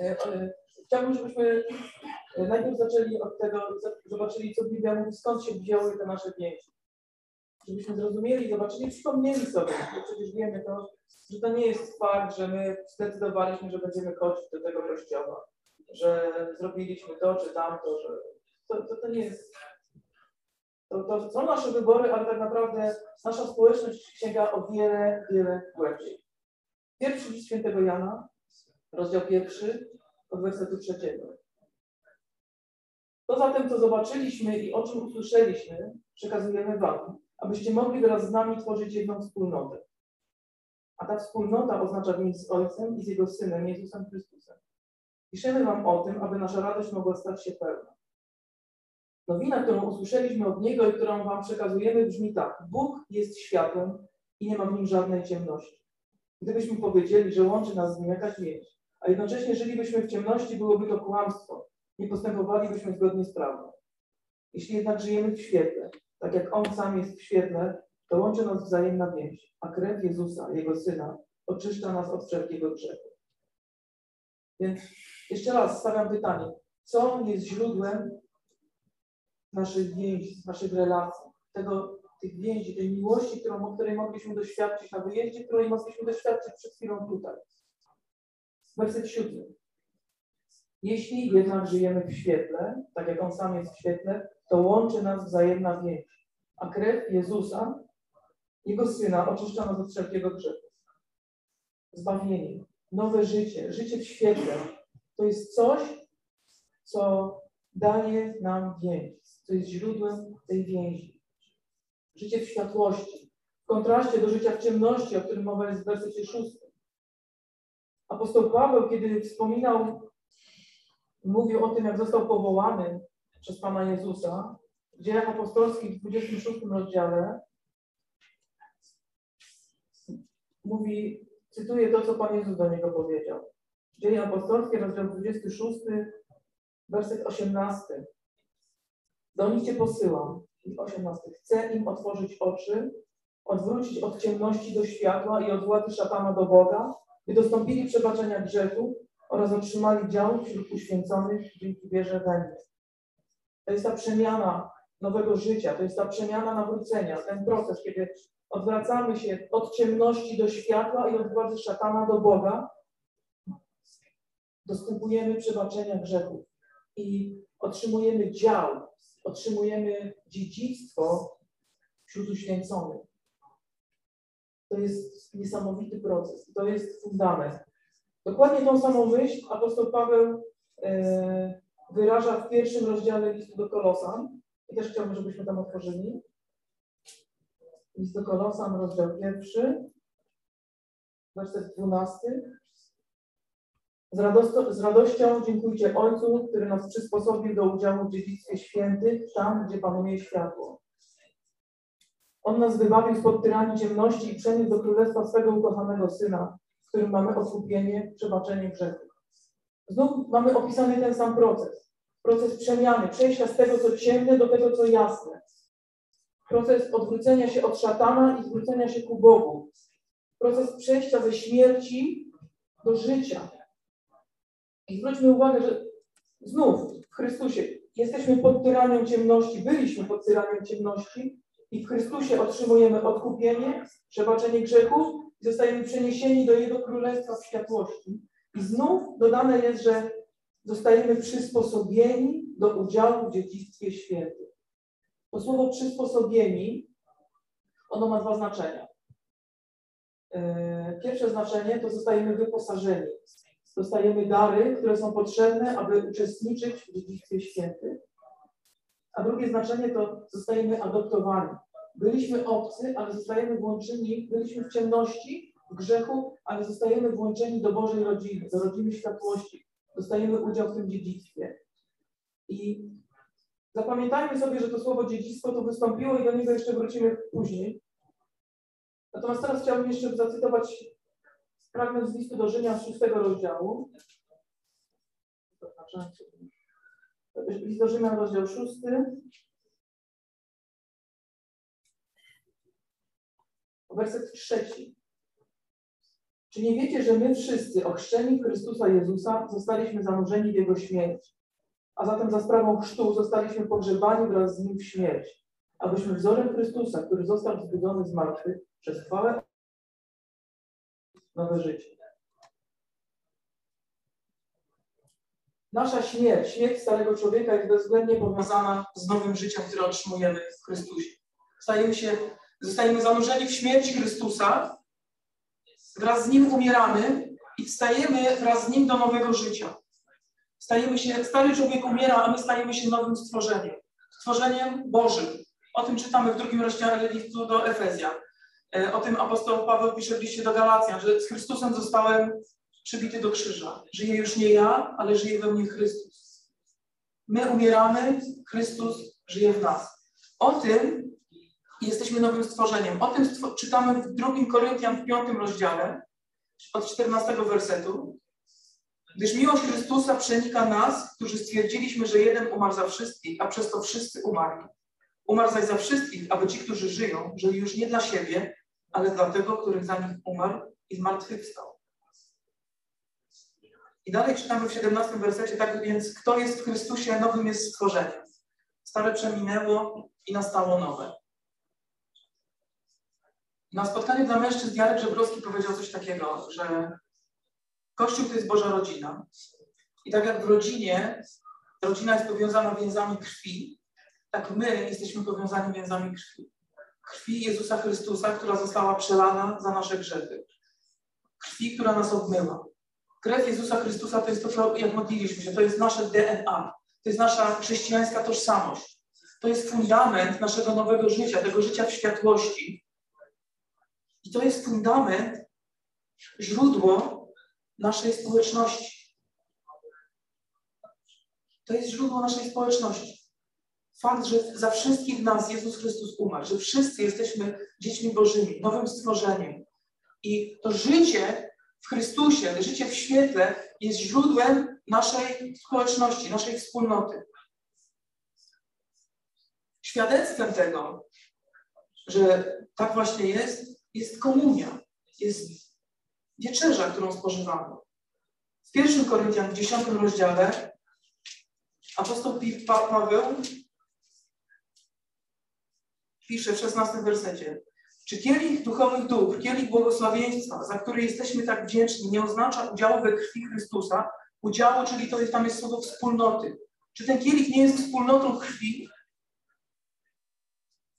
E, e, chciałbym, żebyśmy najpierw zaczęli od tego, zobaczyli, co Biblia mówi, skąd się wzięły te nasze więzi. Żebyśmy zrozumieli, zobaczyli, przypomnieli sobie, bo przecież wiemy to, że to nie jest fakt, że my zdecydowaliśmy, że będziemy chodzić do tego kościoła, że zrobiliśmy to czy tamto, że to, to, to nie jest. To, to są nasze wybory, ale tak naprawdę nasza społeczność sięga o wiele, wiele głębiej. Pierwszy list świętego Jana, rozdział pierwszy, od wersetu trzeciego. To zatem, co zobaczyliśmy i o czym usłyszeliśmy, przekazujemy Wam, abyście mogli wraz z nami tworzyć jedną wspólnotę. A ta wspólnota oznacza więź z Ojcem i z Jego Synem, Jezusem Chrystusem. Piszemy Wam o tym, aby nasza radość mogła stać się pełna. Nowina, którą usłyszeliśmy od Niego i którą Wam przekazujemy, brzmi tak. Bóg jest światłem i nie ma w nim żadnej ciemności. Gdybyśmy powiedzieli, że łączy nas z nim jakaś więź, a jednocześnie żylibyśmy w ciemności, byłoby to kłamstwo. Nie postępowalibyśmy zgodnie z prawdą. Jeśli jednak żyjemy w świetle, tak jak On sam jest w świetle, to łączy nas wzajemna więź, a krew Jezusa, Jego Syna, oczyszcza nas od wszelkiego grzechu. Więc jeszcze raz stawiam pytanie, co jest źródłem naszych więzi, naszych relacji, tego, tych więzi, tej miłości, którą, której mogliśmy doświadczyć na wyjeździe, której mogliśmy doświadczyć przed chwilą tutaj. Werset siódmy. Jeśli jednak żyjemy w świetle, tak jak On sam jest w świetle, to łączy nas wzajemna więź, a krew Jezusa, Jego Syna, oczyszcza nas od wszelkiego grzechu. Zbawienie, nowe życie, życie w świetle, to jest coś, co daje nam więź, co jest źródłem tej więzi. Życie w światłości, w kontraście do życia w ciemności, o którym mowa jest w wersecie szóstym. Apostoł Paweł, kiedy wspominał, mówił o tym, jak został powołany przez Pana Jezusa, w dziejach apostolskich w 26 rozdziale, mówi, cytuję to, co Pan Jezus do niego powiedział. Dzieje apostolskie, rozdział 26, werset 18. Do nich Cię posyłam. 18. Chcę im otworzyć oczy, odwrócić od ciemności do światła i od władzy szatana do Boga, by dostąpili przebaczenia grzechu oraz otrzymali dział wśród uświęconych dzięki wierze we mnie. To jest ta przemiana nowego życia, to jest ta przemiana nawrócenia, ten proces, kiedy odwracamy się od ciemności do światła i od władzy szatana do Boga, dostępujemy przebaczenia grzechów i otrzymujemy dział, otrzymujemy dziedzictwo wśród uświęconych. To jest niesamowity proces. To jest fundament. Dokładnie tą samą myśl apostoł Paweł e, wyraża w pierwszym rozdziale listu do Kolosan. I też chciałbym, żebyśmy tam otworzyli. List do Kolosan, rozdział pierwszy, werset dwunasty. Z, radością, z radością dziękujcie Ojcu, który nas przysposobił do udziału w dziedzictwie świętych, tam, gdzie panuje światło. On nas wybawił spod tyranii ciemności i przeniósł do królestwa swego ukochanego Syna, w którym mamy odkupienie, przebaczenie grzechów. Znów mamy opisany ten sam proces. Proces przemiany, przejścia z tego, co ciemne, do tego, co jasne. Proces odwrócenia się od szatana i zwrócenia się ku Bogu. Proces przejścia ze śmierci do życia. I zwróćmy uwagę, że znów w Chrystusie jesteśmy pod tyranią ciemności, byliśmy pod tyranią ciemności, i w Chrystusie otrzymujemy odkupienie, przebaczenie grzechów i zostajemy przeniesieni do Jego Królestwa w światłości. I znów dodane jest, że zostajemy przysposobieni do udziału w dziedzictwie świętym. To słowo przysposobieni, ono ma dwa znaczenia. Yy, pierwsze znaczenie to zostajemy wyposażeni. Dostajemy dary, które są potrzebne, aby uczestniczyć w dziedzictwie świętym. A drugie znaczenie to zostajemy adoptowani. Byliśmy obcy, ale zostajemy włączeni, byliśmy w ciemności, w grzechu, ale zostajemy włączeni do Bożej rodziny, do rodziny światłości. Dostajemy udział w tym dziedzictwie. I zapamiętajmy sobie, że to słowo dziedzictwo to wystąpiło i do niego jeszcze wrócimy później. Natomiast teraz chciałbym jeszcze zacytować fragment z listu do Rzymian z szóstego rozdziału. List do Rzymian, rozdział 6. Werset trzeci. Czy nie wiecie, że my wszyscy, ochrzczeni Chrystusa Jezusa, zostaliśmy zanurzeni w Jego śmierć? A zatem za sprawą chrztu zostaliśmy pogrzebani wraz z Nim w śmierć, abyśmy wzorem Chrystusa, który został wzbudzony z martwych, przez chwałę nowe życie. Nasza śmierć, śmierć starego człowieka jest bezwzględnie powiązana z nowym życiem, które otrzymujemy w Chrystusie. Stajemy się, zostajemy zanurzeni w śmierci Chrystusa, wraz z Nim umieramy i wstajemy wraz z Nim do nowego życia. Stajemy się, stary człowiek umiera, a my stajemy się nowym stworzeniem. Stworzeniem Bożym. O tym czytamy w drugim rozdziale listu do Efezjan. E, o tym apostoł Paweł pisze w liście do Galacjan, że z Chrystusem zostałem przybity do krzyża. Żyję już nie ja, ale żyje we mnie Chrystus. My umieramy, Chrystus żyje w nas. O tym jesteśmy nowym stworzeniem. O tym czytamy w drugim Koryntian w piątym rozdziale, od 14 wersetu. Gdyż miłość Chrystusa przenika nas, którzy stwierdziliśmy, że jeden umarł za wszystkich, a przez to wszyscy umarli. Umarł zaś za wszystkich, aby ci, którzy żyją, żyli już nie dla siebie, ale dla tego, który za nich umarł i zmartwychwstał. I dalej czytamy w 17 wersecie, tak więc kto jest w Chrystusie, nowym jest stworzeniem. Stare przeminęło i nastało nowe. Na spotkaniu dla mężczyzn Jarek Żebrowski powiedział coś takiego, że Kościół to jest Boża rodzina. I tak jak w rodzinie rodzina jest powiązana więzami krwi, tak my jesteśmy powiązani więzami krwi. Krwi Jezusa Chrystusa, która została przelana za nasze grzechy. Krwi, która nas obmyła. Krew Jezusa Chrystusa to jest to, jak modliliśmy się, to jest nasze DNA, to jest nasza chrześcijańska tożsamość. To jest fundament naszego nowego życia, tego życia w światłości. I to jest fundament, źródło naszej społeczności. To jest źródło naszej społeczności. Fakt, że za wszystkich nas Jezus Chrystus umarł, że wszyscy jesteśmy dziećmi Bożymi, nowym stworzeniem. I to życie w Chrystusie, życie w świetle jest źródłem naszej społeczności, naszej wspólnoty. Świadectwem tego, że tak właśnie jest, jest komunia, jest wieczerza, którą spożywamy. W pierwszym Koryntian, w dziesiątym rozdziale, apostoł Paweł pisze w szesnastym wersecie. Czy kielich duchowych dóbr, kielich błogosławieństwa, za który jesteśmy tak wdzięczni, nie oznacza udziału we krwi Chrystusa? Udziału, czyli to jest, tam jest słowo wspólnoty. Czy ten kielich nie jest wspólnotą krwi?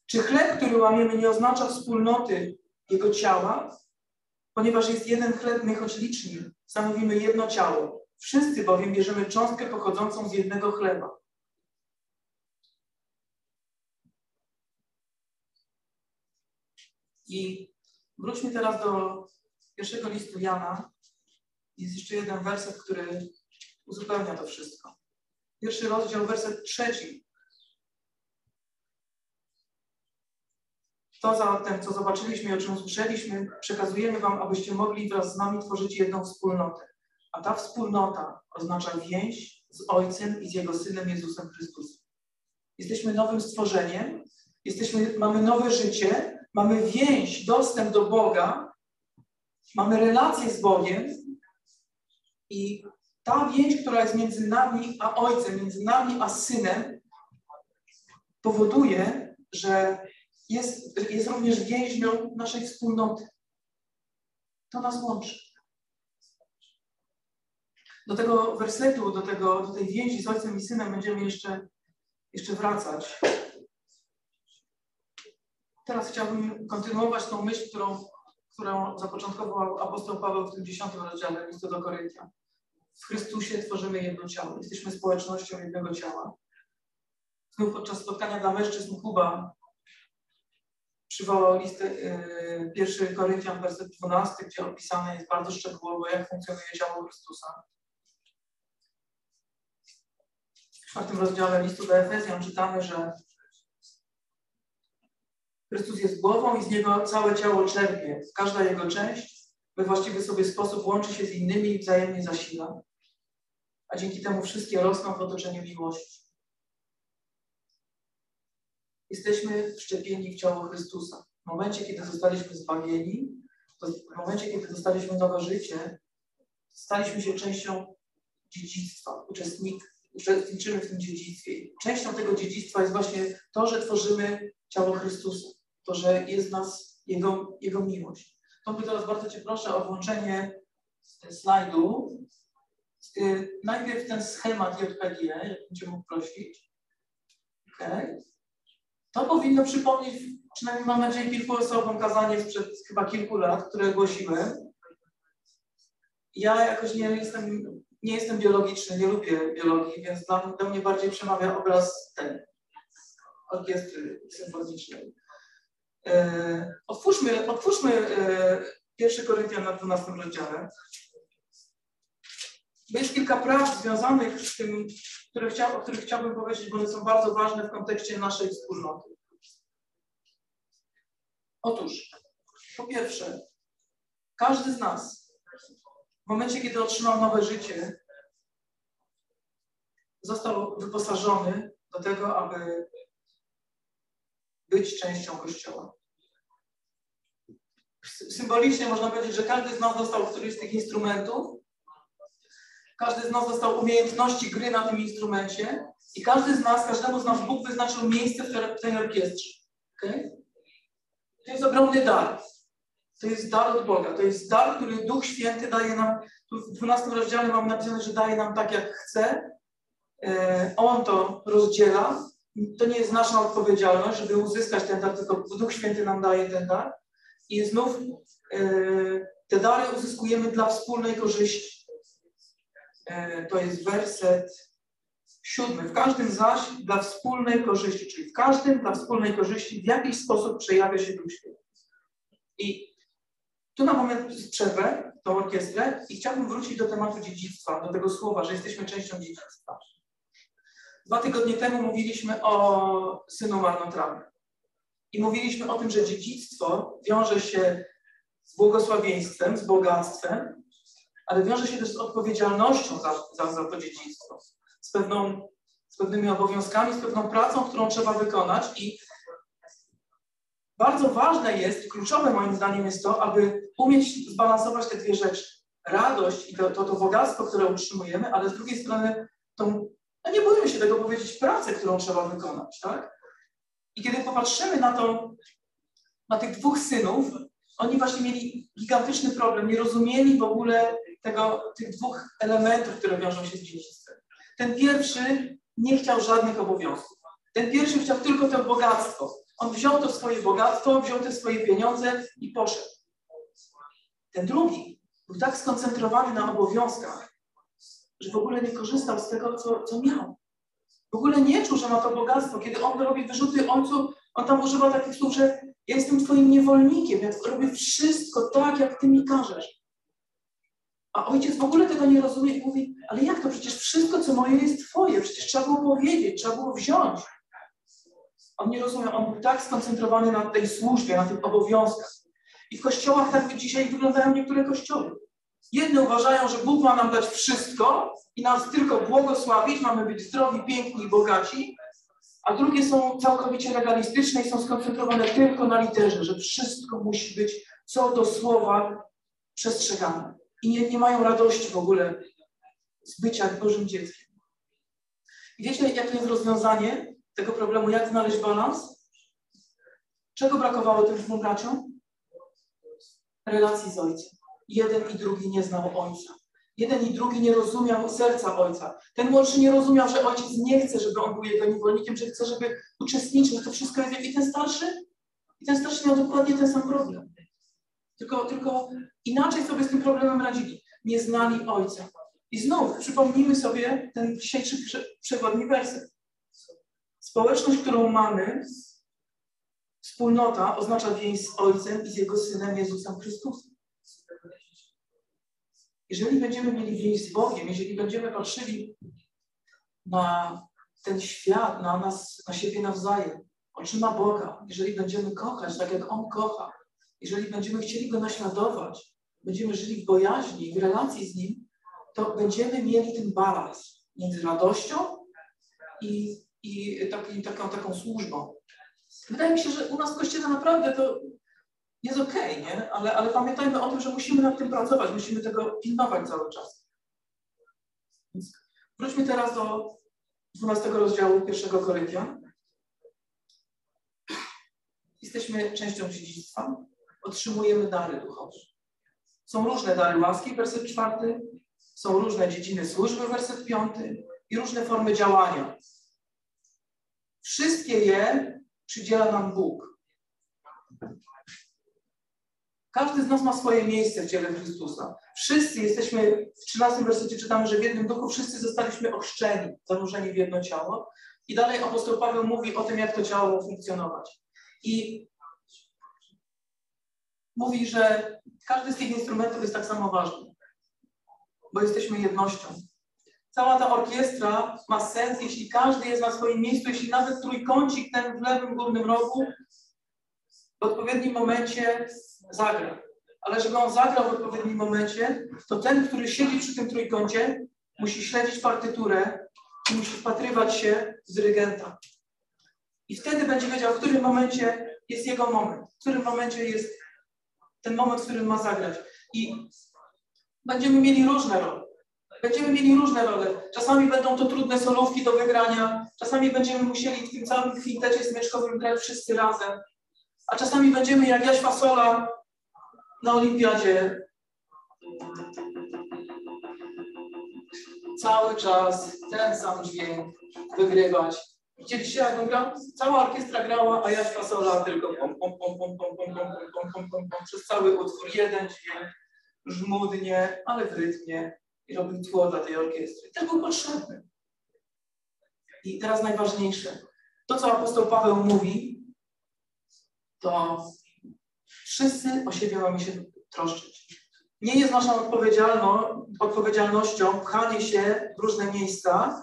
Czy chleb, który łamiemy, nie oznacza wspólnoty Jego ciała? Ponieważ jest jeden chleb, my choć liczni, stanowimy jedno ciało. Wszyscy bowiem bierzemy cząstkę pochodzącą z jednego chleba. I wróćmy teraz do pierwszego listu Jana. Jest jeszcze jeden werset, który uzupełnia to wszystko. Pierwszy rozdział, werset trzeci. To zatem, co zobaczyliśmy i o czym usłyszeliśmy, przekazujemy Wam, abyście mogli wraz z nami tworzyć jedną wspólnotę. A ta wspólnota oznacza więź z Ojcem i z Jego Synem Jezusem Chrystusem. Jesteśmy nowym stworzeniem, jesteśmy, mamy nowe życie, mamy więź, dostęp do Boga, mamy relację z Bogiem i ta więź, która jest między nami a Ojcem, między nami a Synem, powoduje, że jest, jest również więźnią naszej wspólnoty. To nas łączy. Do tego wersetu, do, tego, do tej więzi z Ojcem i Synem będziemy jeszcze, jeszcze wracać. Teraz chciałbym kontynuować tą myśl, którą, którą zapoczątkował apostoł Paweł w tym dziesiątym rozdziale listu do Koryntia. W Chrystusie tworzymy jedno ciało. Jesteśmy społecznością jednego ciała. Znów podczas spotkania dla mężczyzn Kuba przywołał listę yy, pierwszy Koryntian, werset 12, gdzie opisane jest bardzo szczegółowo, jak funkcjonuje ciało Chrystusa. W czwartym rozdziale listu do Efezjan czytamy, że Chrystus jest głową i z Niego całe ciało czerpie. Każda Jego część we właściwy sobie sposób łączy się z innymi i wzajemnie zasila. A dzięki temu wszystkie rosną w otoczeniu miłości. Jesteśmy wszczepieni w ciało Chrystusa. W momencie, kiedy zostaliśmy zbawieni, w momencie, kiedy dostaliśmy nowe życie, staliśmy się częścią dziedzictwa, uczestnik, uczestniczymy w tym dziedzictwie. Częścią tego dziedzictwa jest właśnie to, że tworzymy ciało Chrystusa, to, że jest w nas Jego, Jego miłość. Tomku, teraz bardzo Cię proszę o włączenie slajdu. Y, najpierw ten schemat JPG, jak będziemy mógł prosić. Okay. To powinno przypomnieć, przynajmniej mam nadzieję, kilku osobom kazanie sprzed chyba kilku lat, które głosiłem. Ja jakoś nie jestem, nie jestem biologiczny, nie lubię biologii, więc dla, dla mnie bardziej przemawia obraz ten, orkiestry symfonicznej. E, otwórzmy, otwórzmy e, pierwszy Koryntian na 12 rozdziale. Jest kilka praw związanych z tym, które chciał, o których chciałbym powiedzieć, bo one są bardzo ważne w kontekście naszej wspólnoty. Otóż, po pierwsze, każdy z nas w momencie, kiedy otrzymał nowe życie, został wyposażony do tego, aby być częścią Kościoła. Symbolicznie można powiedzieć, że każdy z nas dostał któryś z tych instrumentów, każdy z nas dostał umiejętności gry na tym instrumencie i każdy z nas, każdemu z nas Bóg wyznaczył miejsce w tej orkiestrze. Okay? To jest ogromny dar. To jest dar od Boga. To jest dar, który Duch Święty daje nam. Tu w 12 rozdziale mamy napisane, że daje nam tak, jak chce. E, on to rozdziela. To nie jest nasza odpowiedzialność, żeby uzyskać ten dar, tylko Duch Święty nam daje ten dar. I znów e, te dary uzyskujemy dla wspólnej korzyści. E, to jest werset siódmy. W każdym zaś dla wspólnej korzyści, czyli w każdym dla wspólnej korzyści w jakiś sposób przejawia się Duch Święty. I tu na moment przerwę tą orkiestrę i chciałbym wrócić do tematu dziedzictwa, do tego słowa, że jesteśmy częścią dziedzictwa. Dwa tygodnie temu mówiliśmy o synu marnotrawnym. I mówiliśmy o tym, że dziedzictwo wiąże się z błogosławieństwem, z bogactwem, ale wiąże się też z odpowiedzialnością za, za, za to dziedzictwo, z, pewną, z pewnymi obowiązkami, z pewną pracą, którą trzeba wykonać i bardzo ważne jest, kluczowe moim zdaniem jest to, aby umieć zbalansować te dwie rzeczy. Radość i to, to, to bogactwo, które utrzymujemy, ale z drugiej strony tą, no nie boję się tego powiedzieć, pracę, którą trzeba wykonać, tak? I kiedy popatrzymy na to, na tych dwóch synów, oni właśnie mieli gigantyczny problem, nie rozumieli w ogóle tego, tych dwóch elementów, które wiążą się z dziedzictwem. Ten pierwszy nie chciał żadnych obowiązków. Ten pierwszy chciał tylko to bogactwo. On wziął to swoje bogactwo, wziął te swoje pieniądze i poszedł. Ten drugi był tak skoncentrowany na obowiązkach, że w ogóle nie korzystał z tego, co, co miał. W ogóle nie czuł, że ma to bogactwo. Kiedy on robi wyrzuty ojcu, on tam używa takich słów, że ja jestem twoim niewolnikiem, ja robię wszystko tak, jak ty mi każesz. A ojciec w ogóle tego nie rozumie i mówi, ale jak to? Przecież wszystko, co moje jest twoje. Przecież trzeba było powiedzieć, trzeba było wziąć. On nie rozumie, on był tak skoncentrowany na tej służbie, na tych obowiązkach. I w kościołach tak dzisiaj wyglądają niektóre kościoły. Jedne uważają, że Bóg ma nam dać wszystko i nas tylko błogosławić, mamy być zdrowi, piękni i bogaci, a drugie są całkowicie legalistyczne i są skoncentrowane tylko na literze, że wszystko musi być co do słowa przestrzegane i nie, nie mają radości w ogóle z bycia Bożym dzieckiem. I wiecie, jakie jest rozwiązanie tego problemu? Jak znaleźć balans? Czego brakowało tym dwóm braciom? Relacji z ojcem. Jeden i drugi nie znał ojca. Jeden i drugi nie rozumiał serca ojca. Ten młodszy nie rozumiał, że ojciec nie chce, żeby on był jego niewolnikiem, że chce, żeby uczestniczył. To wszystko jest. I ten starszy? I ten starszy miał dokładnie ten sam problem. Tylko, tylko inaczej sobie z tym problemem radzili. Nie znali Ojca. I znów przypomnijmy sobie ten dzisiejszy przewodni werset. Społeczność, którą mamy, wspólnota oznacza więź z Ojcem i z Jego Synem Jezusem Chrystusem. Jeżeli będziemy mieli więź z Bogiem, jeżeli będziemy patrzyli na ten świat, na nas, na siebie nawzajem, oczyma Boga, jeżeli będziemy kochać tak, jak On kocha, jeżeli będziemy chcieli Go naśladować, będziemy żyli w bojaźni, w relacji z Nim, to będziemy mieli ten balans między radością i, i taki, taką, taką służbą. Wydaje mi się, że u nas w Kościele naprawdę to jest okej, okay, nie? Ale, ale pamiętajmy o tym, że musimy nad tym pracować, musimy tego pilnować cały czas. Wróćmy teraz do 12 rozdziału pierwszego Koryntian. Jesteśmy częścią dziedzictwa, otrzymujemy dary duchowe. Są różne dary łaski, werset czwarty, są różne dziedziny służby, werset piąty i różne formy działania. Wszystkie je przydziela nam Bóg. Każdy z nas ma swoje miejsce w ciele Chrystusa. Wszyscy jesteśmy, w 13 wersecie czytamy, że w jednym duchu wszyscy zostaliśmy ochrzczeni, zanurzeni w jedno ciało. I dalej apostoł Paweł mówi o tym, jak to ciało funkcjonować. I mówi, że każdy z tych instrumentów jest tak samo ważny, bo jesteśmy jednością. Cała ta orkiestra ma sens, jeśli każdy jest na swoim miejscu, jeśli nawet trójkącik ten w lewym górnym rogu w odpowiednim momencie zagra. Ale żeby on zagrał w odpowiednim momencie, to ten, który siedzi przy tym trójkącie, musi śledzić partyturę i musi wpatrywać się w dyrygenta. I wtedy będzie wiedział, w którym momencie jest jego moment, w którym momencie jest ten moment, w którym ma zagrać. I będziemy mieli różne role. Będziemy mieli różne role. Czasami będą to trudne solówki do wygrania, czasami będziemy musieli w tym całym kwintecie smyczkowym grać wszyscy razem, a czasami będziemy jak Jaś Fasola na olimpiadzie cały czas ten sam dźwięk wygrywać. Widzieliście jak on grał? Cała orkiestra grała, a Jaś Fasola tylko pom, pom, pom, pom, pom, pom, pom, pom, pom, pom, pom, przez cały utwór jeden dźwięk, żmudnie, ale w rytmie i robił tło dla tej orkiestry. To był potrzebny. I teraz najważniejsze. To, co apostoł Paweł mówi, to wszyscy o siebie mamy się troszczyć. Nie jest naszą odpowiedzialnością pchanie się w różne miejsca.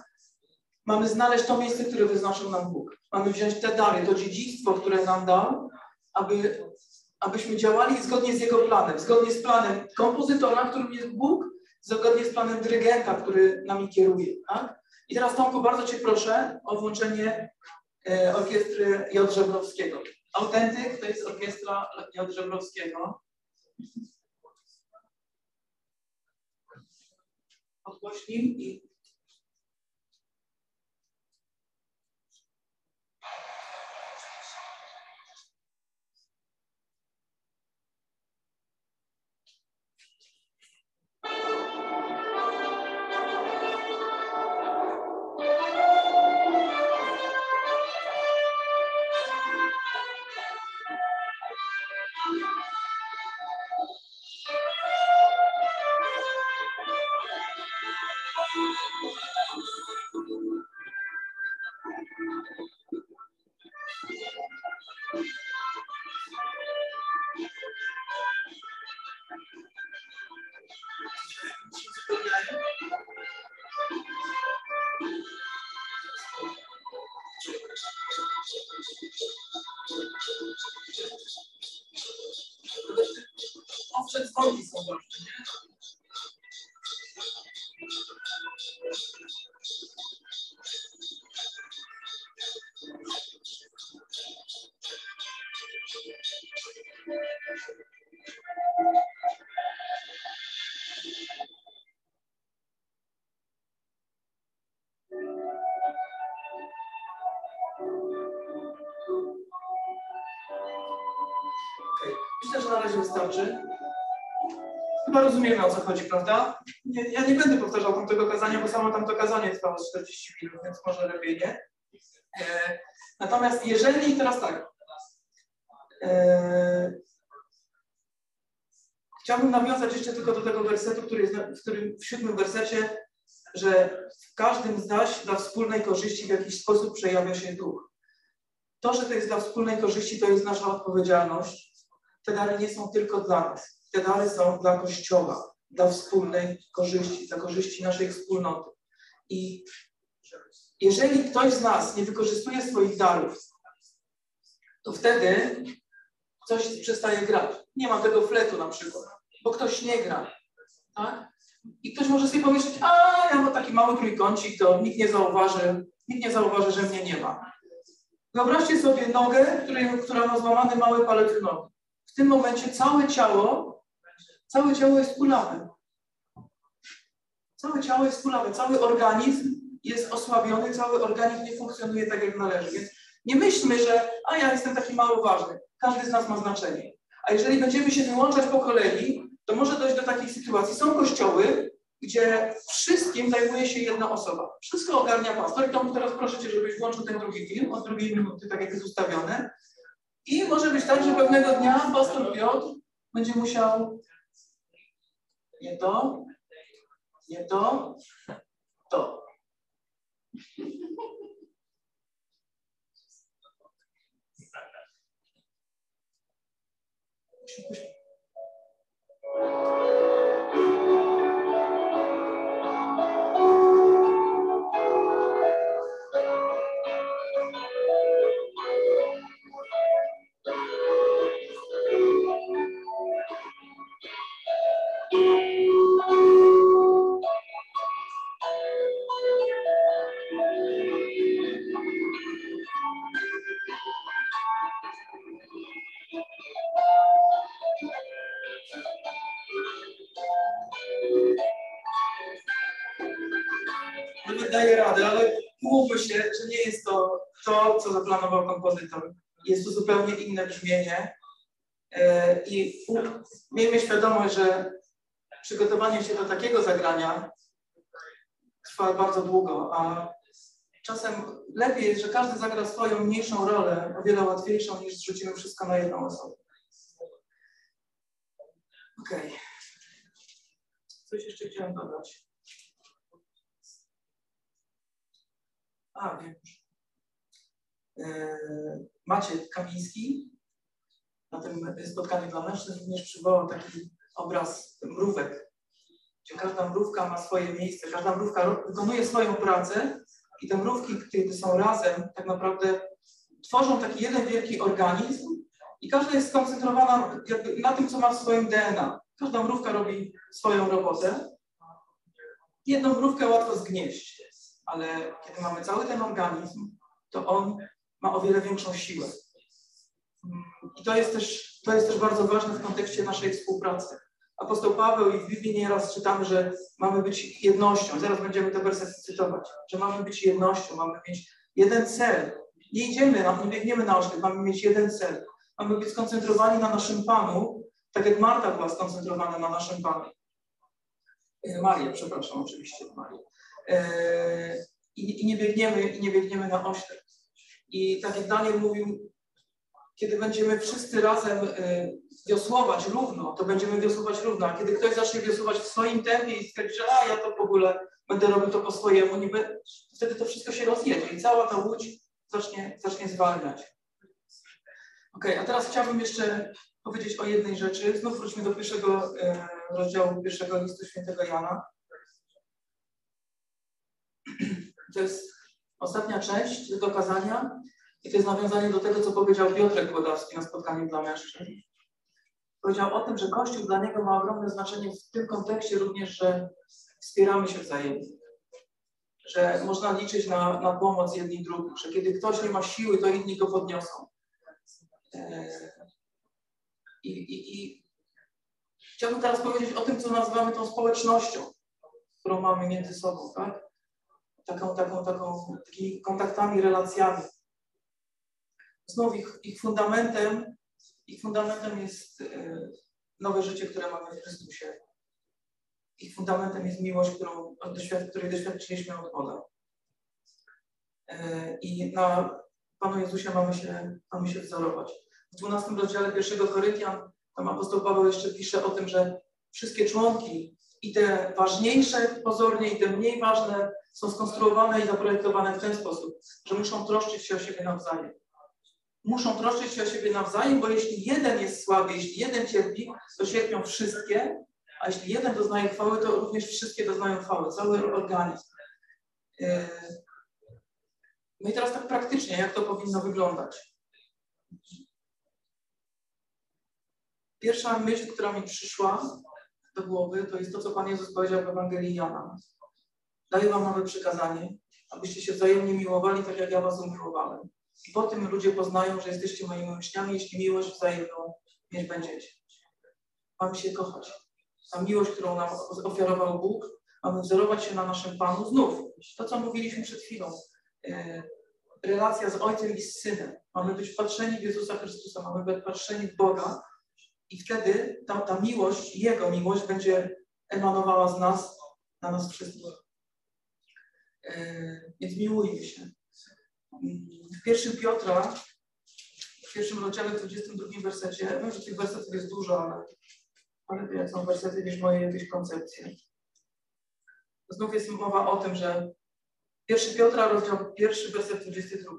Mamy znaleźć to miejsce, które wyznaczył nam Bóg. Mamy wziąć te dary, to dziedzictwo, które nam dał, aby, abyśmy działali zgodnie z Jego planem, zgodnie z planem kompozytora, którym jest Bóg, zgodnie z planem dyrygenta, który nami kieruje. Tak? I teraz Tomku, bardzo Cię proszę o włączenie e, orkiestry J. Żebrowskiego. Autentyk to jest orkiestra J. Żebrowskiego. I Often, rozumiemy o co chodzi, prawda? Nie, ja nie będę powtarzał tamtego kazania, bo samo tamto kazanie trwało 40 minut, więc może lepiej nie. E, natomiast jeżeli, teraz tak, e, chciałbym nawiązać jeszcze tylko do tego wersetu, który jest w, którym, w siódmym wersecie, że w każdym zaś dla wspólnej korzyści w jakiś sposób przejawia się duch. To, że to jest dla wspólnej korzyści, to jest nasza odpowiedzialność. Te dary nie są tylko dla nas te dary są dla Kościoła, dla wspólnej korzyści, dla korzyści naszej wspólnoty. I jeżeli ktoś z nas nie wykorzystuje swoich darów, to wtedy coś przestaje grać. Nie ma tego fletu na przykład, bo ktoś nie gra. Tak? I ktoś może sobie pomyśleć, a ja mam taki mały trójkącik, to nikt nie zauważy, nikt nie zauważy, że mnie nie ma. Wyobraźcie sobie nogę, której, która ma złamany mały palet nogi. w tym momencie całe ciało, całe ciało jest kulawe. Całe ciało jest kulawe, cały organizm jest osłabiony, cały organizm nie funkcjonuje tak, jak należy. Więc nie myślmy, że a ja jestem taki mało ważny. Każdy z nas ma znaczenie. A jeżeli będziemy się wyłączać po kolei, to może dojść do takich sytuacji. Są kościoły, gdzie wszystkim zajmuje się jedna osoba. Wszystko ogarnia pastor. I teraz proszę Cię, żebyś włączył ten drugi film od drugiej minuty, tak jak jest ustawione. I może być tak, że pewnego dnia pastor Piotr będzie musiał nie to, nie to, to. Thank you. Kompozytor. Jest to zupełnie inne brzmienie. E, I miejmy świadomość, że przygotowanie się do takiego zagrania trwa bardzo długo, a czasem lepiej jest, że każdy zagra swoją mniejszą rolę, o wiele łatwiejszą niż zrzucimy wszystko na jedną osobę. Okej. Okay. Coś jeszcze chciałem dodać. A, wiem już. E, Maciej Kamiński na tym spotkaniu dla mężczyzn również przywołał taki obraz mrówek, gdzie każda mrówka ma swoje miejsce, każda mrówka wykonuje swoją pracę i te mrówki, kiedy są razem, tak naprawdę tworzą taki jeden wielki organizm i każda jest skoncentrowana na tym, co ma w swoim DNA. Każda mrówka robi swoją robotę. Jedną mrówkę łatwo zgnieść, ale kiedy mamy cały ten organizm, to on ma o wiele większą siłę. I to jest też, to jest też bardzo ważne w kontekście naszej współpracy. Apostoł Paweł i w Biblii nieraz czytamy, że mamy być jednością. Zaraz będziemy te wersety cytować. Że mamy być jednością, mamy mieć jeden cel. Nie idziemy, nie biegniemy na oślep, mamy mieć jeden cel. Mamy być skoncentrowani na naszym Panu, tak jak Marta była skoncentrowana na naszym Panu. E, Maria, przepraszam, oczywiście Maria. E, I, I, nie biegniemy, i nie biegniemy na oślep. I tak jak Daniel mówił, kiedy będziemy wszyscy razem y, wiosłować równo, to będziemy wiosłować równo, a kiedy ktoś zacznie wiosłować w swoim tempie i stwierdzi, że a ja to w ogóle będę robił to po swojemu, niby, wtedy to wszystko się rozjedzie i cała ta łódź zacznie, zacznie zwalniać. Ok, a teraz chciałbym jeszcze powiedzieć o jednej rzeczy. Znów wróćmy do pierwszego e, rozdziału pierwszego listu świętego Jana. To jest ostatnia część do kazania. I to jest nawiązanie do tego, co powiedział Piotrek Wodawski na spotkaniu dla mężczyzn. Powiedział o tym, że Kościół dla niego ma ogromne znaczenie w tym kontekście również, że wspieramy się wzajemnie. Że można liczyć na, na pomoc jedni drugich, że kiedy ktoś nie ma siły, to inni go podniosą. E, I, i, i chciałbym teraz powiedzieć o tym, co nazywamy tą społecznością, którą mamy między sobą, tak? Taką, taką, taką, takimi kontaktami, relacjami. Znów ich, ich fundamentem, ich fundamentem jest e, nowe życie, które mamy w Chrystusie. Ich fundamentem jest miłość, którą, której doświadczyliśmy od Boga. E, I na Panu Jezusie mamy się, mamy się wzorować. W 12 rozdziale pierwszego Koryntian tam apostoł Paweł jeszcze pisze o tym, że wszystkie członki i te ważniejsze pozornie i te mniej ważne są skonstruowane i zaprojektowane w ten sposób, że muszą troszczyć się o siebie nawzajem muszą troszczyć się o siebie nawzajem, bo jeśli jeden jest słaby, jeśli jeden cierpi, to cierpią wszystkie, a jeśli jeden doznaje chwały, to również wszystkie doznają chwały, cały organizm. Yy, no i teraz tak praktycznie, jak to powinno wyglądać? Pierwsza myśl, która mi przyszła do głowy, to jest to, co Pan Jezus powiedział w Ewangelii Jana. Daję Wam nowe przykazanie, abyście się wzajemnie miłowali, tak jak ja Was umiłowałem. I po tym ludzie poznają, że jesteście moimi uczniami, jeśli miłość wzajemną mieć będziecie. Mamy się kochać. Ta miłość, którą nam ofiarował Bóg, mamy wzorować się na naszym Panu. Znów, to co mówiliśmy przed chwilą, e, relacja z Ojcem i z Synem. Mamy być wpatrzeni w Jezusa Chrystusa, mamy być wpatrzeni w Boga i wtedy ta, ta miłość, Jego miłość będzie emanowała z nas, na nas wszystkich. E, więc miłujmy się. W pierwszym Piotra, w pierwszym rozdziale, w 22 wersecie, wiem, że tych wersetów jest dużo, ale, ale to są wersety niż moje jakieś koncepcje. Znów jest mowa o tym, że pierwszy Piotra, rozdział pierwszy, werset 22,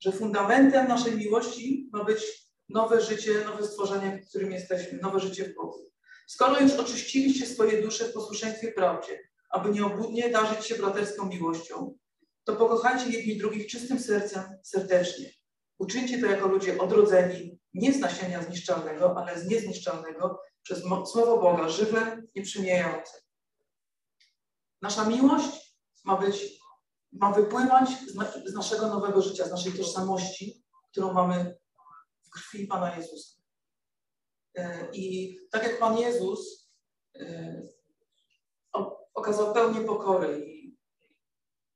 że fundamentem naszej miłości ma być nowe życie, nowe stworzenie, w którym jesteśmy, nowe życie w Bogu. Skoro już oczyściliście swoje dusze w posłuszeństwie prawdzie, aby nieobłudnie darzyć się braterską miłością, to pokochajcie jedni drugich czystym sercem, serdecznie. Uczyńcie to jako ludzie odrodzeni, nie z nasienia zniszczalnego, ale z niezniszczalnego, przez Słowo Boga, żywe, nieprzymijające. Nasza miłość ma być, ma wypływać z, na, z naszego nowego życia, z naszej tożsamości, którą mamy w krwi Pana Jezusa. E, I tak jak Pan Jezus e, okazał pełnię pokory i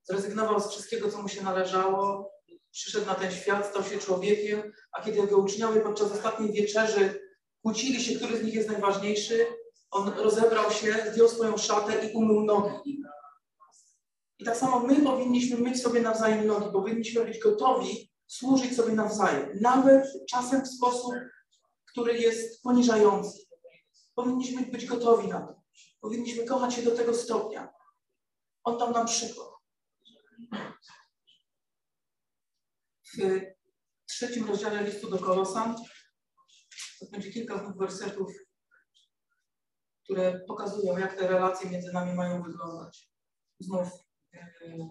zrezygnował z wszystkiego, co mu się należało, przyszedł na ten świat, stał się człowiekiem, a kiedy jego uczniowie podczas ostatniej wieczerzy kłócili się, który z nich jest najważniejszy, on rozebrał się, zdjął swoją szatę i umył nogi. I tak samo my powinniśmy myć sobie nawzajem nogi, powinniśmy być gotowi służyć sobie nawzajem, nawet czasem w sposób, który jest poniżający. Powinniśmy być gotowi na to. Powinniśmy kochać się do tego stopnia. On dał nam przykład. W trzecim rozdziale listu do Kolosan to będzie kilka znów wersetów, które pokazują, jak te relacje między nami mają wyglądać. Znów yy,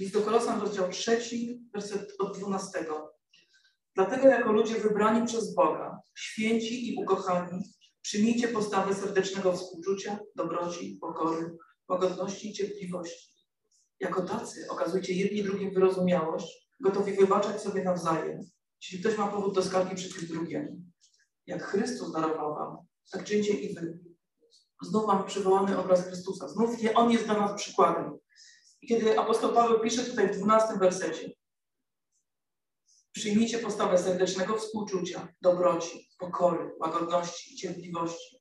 list do Kolosan, rozdział trzeci, werset od dwunastego. Dlatego jako ludzie wybrani przez Boga, święci i ukochani, Przyjmijcie postawę serdecznego współczucia, dobroci, pokory, łagodności i cierpliwości. Jako tacy okazujcie jedni drugim wyrozumiałość, gotowi wybaczać sobie nawzajem, jeśli ktoś ma powód do skargi przeciw drugiemu. Jak Chrystus darował wam, tak czyńcie i wy. Znów mamy przywołany obraz Chrystusa. Znów nie On jest dla nas przykładem. I kiedy apostoł Paweł pisze tutaj w 12 wersecie, Przyjmijcie postawę serdecznego współczucia, dobroci, pokory, łagodności i cierpliwości.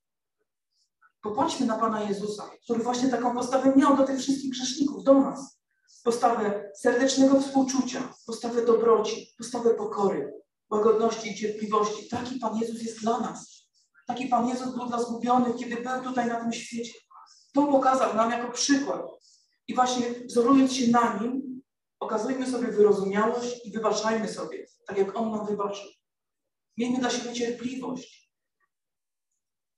Popatrzmy na Pana Jezusa, który właśnie taką postawę miał do tych wszystkich grzeszników, do nas. Postawę serdecznego współczucia, postawę dobroci, postawę pokory, łagodności i cierpliwości. Taki Pan Jezus jest dla nas. Taki Pan Jezus był dla zgubionych, kiedy był tutaj na tym świecie. To pokazał nam jako przykład. I właśnie wzorując się na nim, Okazujmy sobie wyrozumiałość i wybaczajmy sobie, tak jak On nam wybaczył. Miejmy dla siebie cierpliwość.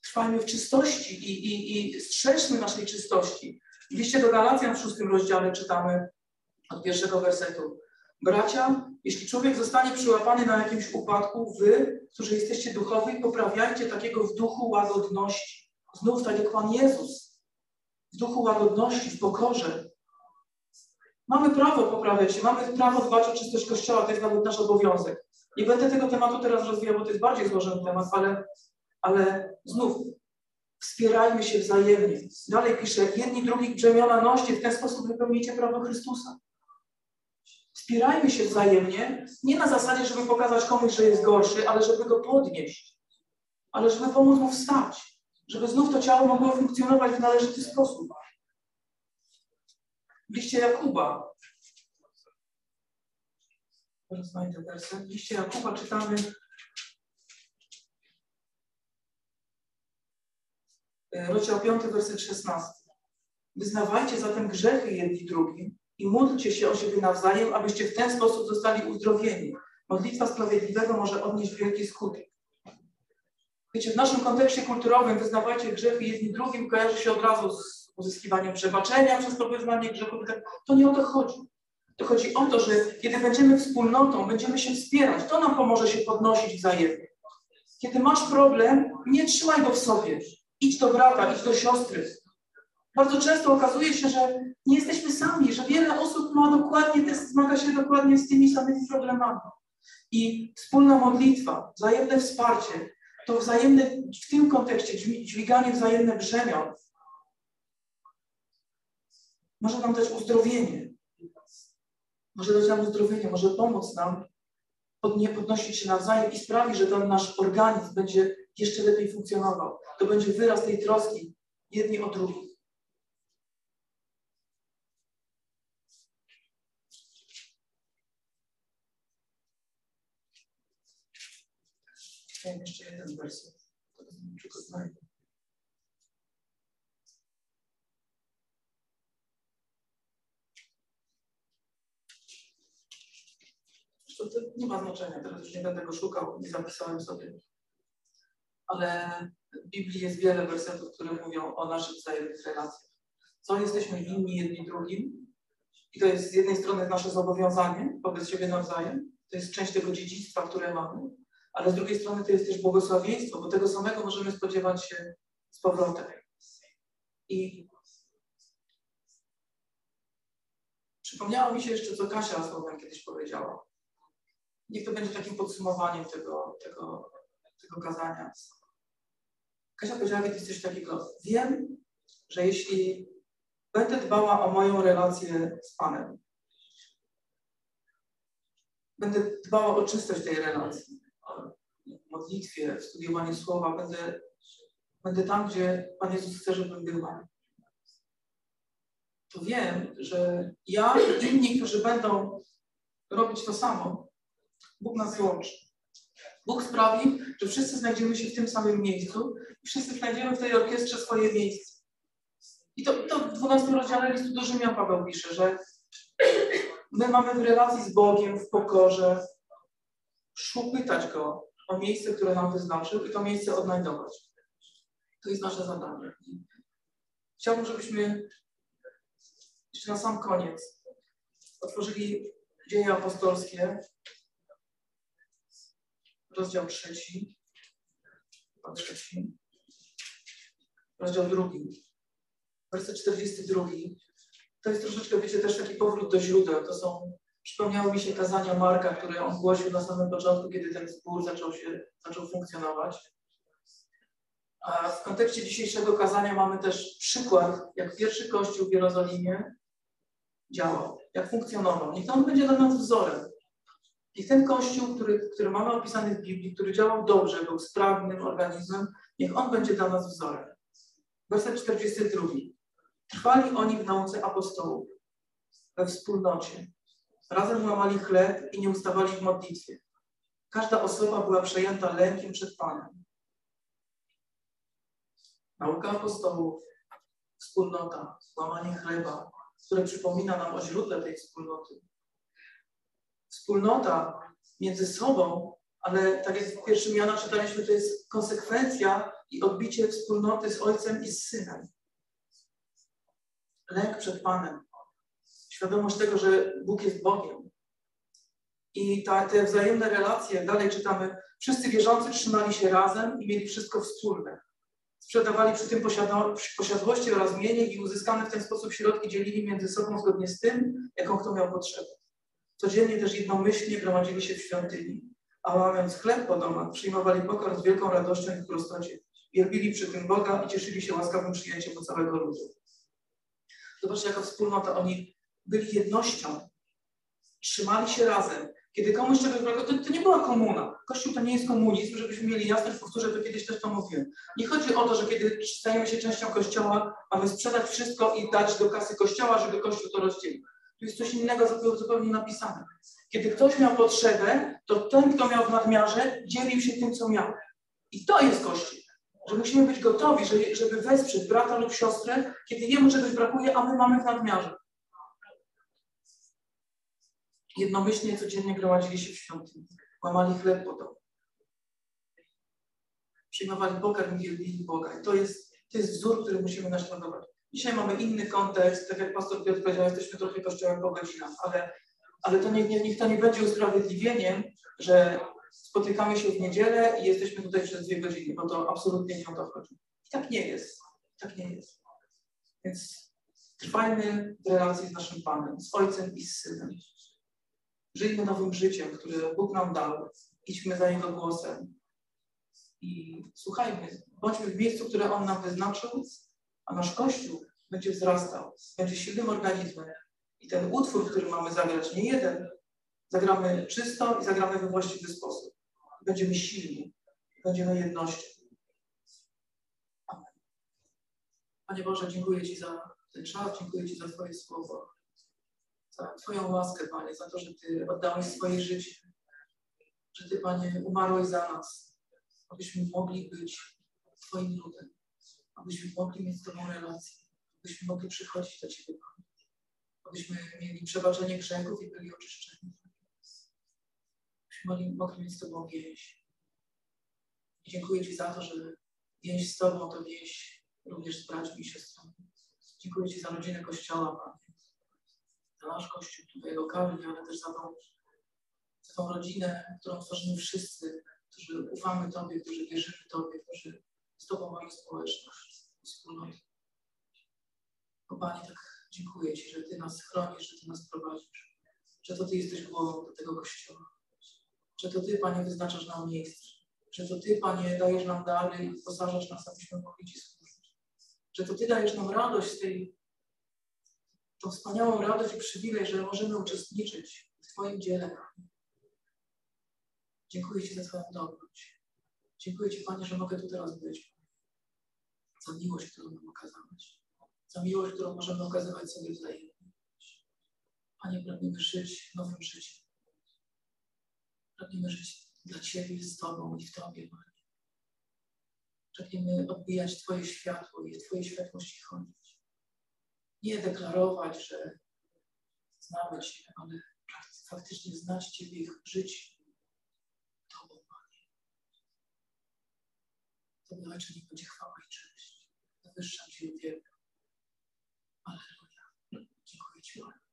Trwajmy w czystości i, i, i strzeżmy naszej czystości. W liście do Galacjan w szóstym rozdziale czytamy od pierwszego wersetu. Bracia, jeśli człowiek zostanie przyłapany na jakimś upadku, wy, którzy jesteście duchowi, poprawiajcie takiego w duchu łagodności. Znów tak jak Pan Jezus. W duchu łagodności, w pokorze, Mamy prawo poprawiać się, mamy prawo dbać o czystość Kościoła, to jest nawet nasz obowiązek. Nie będę tego tematu teraz rozwijał, bo to jest bardziej złożony temat, ale, ale znów wspierajmy się wzajemnie. Dalej pisze, jedni drugich brzemiona noście, w ten sposób wypełnicie prawo Chrystusa. Wspierajmy się wzajemnie, nie na zasadzie, żeby pokazać komuś, że jest gorszy, ale żeby go podnieść, ale żeby pomóc mu wstać, żeby znów to ciało mogło funkcjonować w należyty sposób w liście Jakuba. Znajdę werset. W liście Jakuba czytamy e, rozdział 5, werset 16. Wyznawajcie zatem grzechy jedni drugim i módlcie się o siebie nawzajem, abyście w ten sposób zostali uzdrowieni. Modlitwa sprawiedliwego może odnieść wielki skutek. Wiecie, w naszym kontekście kulturowym wyznawajcie grzechy jedni drugim kojarzy się od razu z uzyskiwaniem przebaczenia przez to wyznanie grzechu. To nie o to chodzi. To chodzi o to, że kiedy będziemy wspólnotą, będziemy się wspierać, to nam pomoże się podnosić wzajemnie. Kiedy masz problem, nie trzymaj go w sobie. Idź do brata, idź do siostry. Bardzo często okazuje się, że nie jesteśmy sami, że wiele osób ma dokładnie, zmaga się dokładnie z tymi samymi problemami. I wspólna modlitwa, wzajemne wsparcie, to wzajemne, w tym kontekście dźwiganie wzajemne brzemion może nam dać uzdrowienie. Może dać nam uzdrowienie, może pomóc nam podnie, podnosić się nawzajem i sprawi, że ten nasz organizm będzie jeszcze lepiej funkcjonował. To będzie wyraz tej troski jedni o drugich. Jeszcze jeden werset. Czy go znajdę? To, to nie ma znaczenia, teraz już nie będę go szukał, nie zapisałem sobie. Ale w Biblii jest wiele wersetów, które mówią o naszych wzajemnych relacjach. Co jesteśmy winni jedni drugim, i to jest z jednej strony nasze zobowiązanie wobec siebie nawzajem, to jest część tego dziedzictwa, które mamy, ale z drugiej strony to jest też błogosławieństwo, bo tego samego możemy spodziewać się z powrotem. I przypomniało mi się jeszcze, co Kasia słowem kiedyś powiedziała. Niech to będzie takim podsumowaniem tego, tego, tego kazania. Kasia powiedziała kiedyś coś takiego. Wiem, że jeśli będę dbała o moją relację z Panem, będę dbała o czystość tej relacji, w modlitwie, w studiowaniu słowa, będę, będę tam, gdzie Pan Jezus chce, żebym była. To wiem, że ja i inni, którzy będą robić to samo, Bóg nas łączy. Bóg sprawi, że wszyscy znajdziemy się w tym samym miejscu i wszyscy znajdziemy w tej orkiestrze swoje miejsce. I to, to w 12 rozdziale listu do Rzymian Paweł pisze, że my mamy w relacji z Bogiem, w pokorze, szukać Go o miejsce, które nam wyznaczył i to miejsce odnajdować. To jest nasze zadanie. Chciałbym, żebyśmy jeszcze na sam koniec otworzyli dzieje apostolskie, rozdział trzeci, trzeci, rozdział drugi, werset 42. To jest troszeczkę, wiecie, też taki powrót do źródeł. To są, przypomniało mi się kazania Marka, które on głosił na samym początku, kiedy ten zbór zaczął się, zaczął funkcjonować. A w kontekście dzisiejszego kazania mamy też przykład, jak pierwszy kościół w Jerozolimie działał, jak funkcjonował. Niech on będzie dla nas wzorem. Niech ten kościół, który, który mamy opisany w Biblii, który działał dobrze, był sprawnym organizmem, niech on będzie dla nas wzorem. Werset 42. Trwali oni w nauce apostołów, we wspólnocie. Razem łamali chleb i nie ustawali w modlitwie. Każda osoba była przejęta lękiem przed Panem. Nauka apostołów, wspólnota, łamanie chleba, które przypomina nam o źródle tej wspólnoty. Wspólnota między sobą, ale tak jak w pierwszym Jana czytaliśmy, to jest konsekwencja i odbicie wspólnoty z Ojcem i z Synem. Lęk przed Panem. Świadomość tego, że Bóg jest Bogiem. I ta, te wzajemne relacje, dalej czytamy, wszyscy wierzący trzymali się razem i mieli wszystko wspólne. Sprzedawali przy tym posiadłości oraz mienie i uzyskane w ten sposób środki dzielili między sobą zgodnie z tym, jaką kto miał potrzebę. Codziennie też jednomyślnie gromadzili się w świątyni, a łamiąc chleb po domach, przyjmowali pokarm z wielką radością i w prostocie. Wielbili przy tym Boga i cieszyli się łaskawym przyjęciem od całego ludu. Zobaczcie, jaka wspólnota. Oni byli jednością. Trzymali się razem. Kiedy komuś czegoś brakowało, to, to nie była komuna. Kościół to nie jest komunizm, żebyśmy mieli jasność, powtórzę to kiedyś też to mówiłem. Nie chodzi o to, że kiedy stajemy się częścią Kościoła, mamy sprzedać wszystko i dać do kasy Kościoła, żeby Kościół to rozdzielił. Jest coś innego zupełnie napisane. Kiedy ktoś miał potrzebę, to ten, kto miał w nadmiarze, dzielił się tym, co miał. I to jest Kościół że musimy być gotowi, żeby wesprzeć brata lub siostrę, kiedy jemu czegoś brakuje, a my mamy w nadmiarze. Jednomyślnie codziennie gromadzili się w świątyni, łamali chleb po to. Przyjmowali pokarm i Boga. I to jest, to jest wzór, który musimy naśladować. Dzisiaj mamy inny kontekst, tak jak pastor Piotr powiedział, jesteśmy trochę kościołem po godzinach, ale, ale to niech, niech to nie będzie usprawiedliwieniem, że spotykamy się w niedzielę i jesteśmy tutaj przez dwie godziny, bo to absolutnie nie o to chodzi. I tak nie jest. Tak nie jest. Więc trwajmy w relacji z naszym Panem, z Ojcem i z Synem. Żyjmy nowym życiem, które Bóg nam dał. Idźmy za Jego głosem. I słuchajmy, bądźmy w miejscu, które On nam wyznaczył, a nasz Kościół będzie wzrastał, będzie silnym organizmem. I ten utwór, który mamy zagrać, nie jeden, zagramy czysto i zagramy we właściwy sposób. Będziemy silni, będziemy jednością. Amen. Panie Boże, dziękuję Ci za ten czas, dziękuję Ci za Twoje słowo, za Twoją łaskę, Panie, za to, że Ty oddałeś swoje życie, że Ty, Panie, umarłeś za nas, abyśmy mogli być Twoim ludem, abyśmy mogli mieć z Tobą relację, abyśmy mogli przychodzić do Ciebie, Panie, abyśmy mieli przebaczenie grzechów i byli oczyszczeni, abyśmy mogli, mieć z Tobą więź. Dziękuję Ci za to, że więź z Tobą to więź również z braćmi i siostrami. Dziękuję Ci za rodzinę Kościoła, Panie, za nasz Kościół tutaj lokalnie, ale też za tą, za tą rodzinę, którą tworzymy wszyscy, którzy ufamy Tobie, którzy wierzymy Tobie, którzy z Tobą mamy społeczność, wspólnotę. O Panie, tak dziękuję Ci, że Ty nas chronisz, że Ty nas prowadzisz, że to Ty jesteś głową tego Kościoła, że to Ty, Panie, wyznaczasz nam miejsce, że to Ty, Panie, dajesz nam dary i posażasz nas, abyśmy mogli Ci służyć, że to Ty dajesz nam radość z tej, tą wspaniałą radość i przywilej, że możemy uczestniczyć w Twoim dziele. Dziękuję Ci za Twoją dobroć. Dziękuję Ci, Panie, że mogę tu teraz być. Za miłość, którą nam okazałeś. Za miłość, którą możemy okazywać sobie wzajemnie. Panie, pragniemy żyć nowym życiem. Pragniemy żyć dla Ciebie, z Tobą i w Tobie, Panie. Pragniemy odbijać Twoje światło i w Twojej światłości chodzić. Nie deklarować, że znamy Cię, ale faktycznie znać Ciebie i żyć Tobą, Panie. Tobie, Ojcze, niech będzie chwała i cześć. Wywyższam Cię i uwielbiam. Aleluja. Dziękuję Ci, Panie.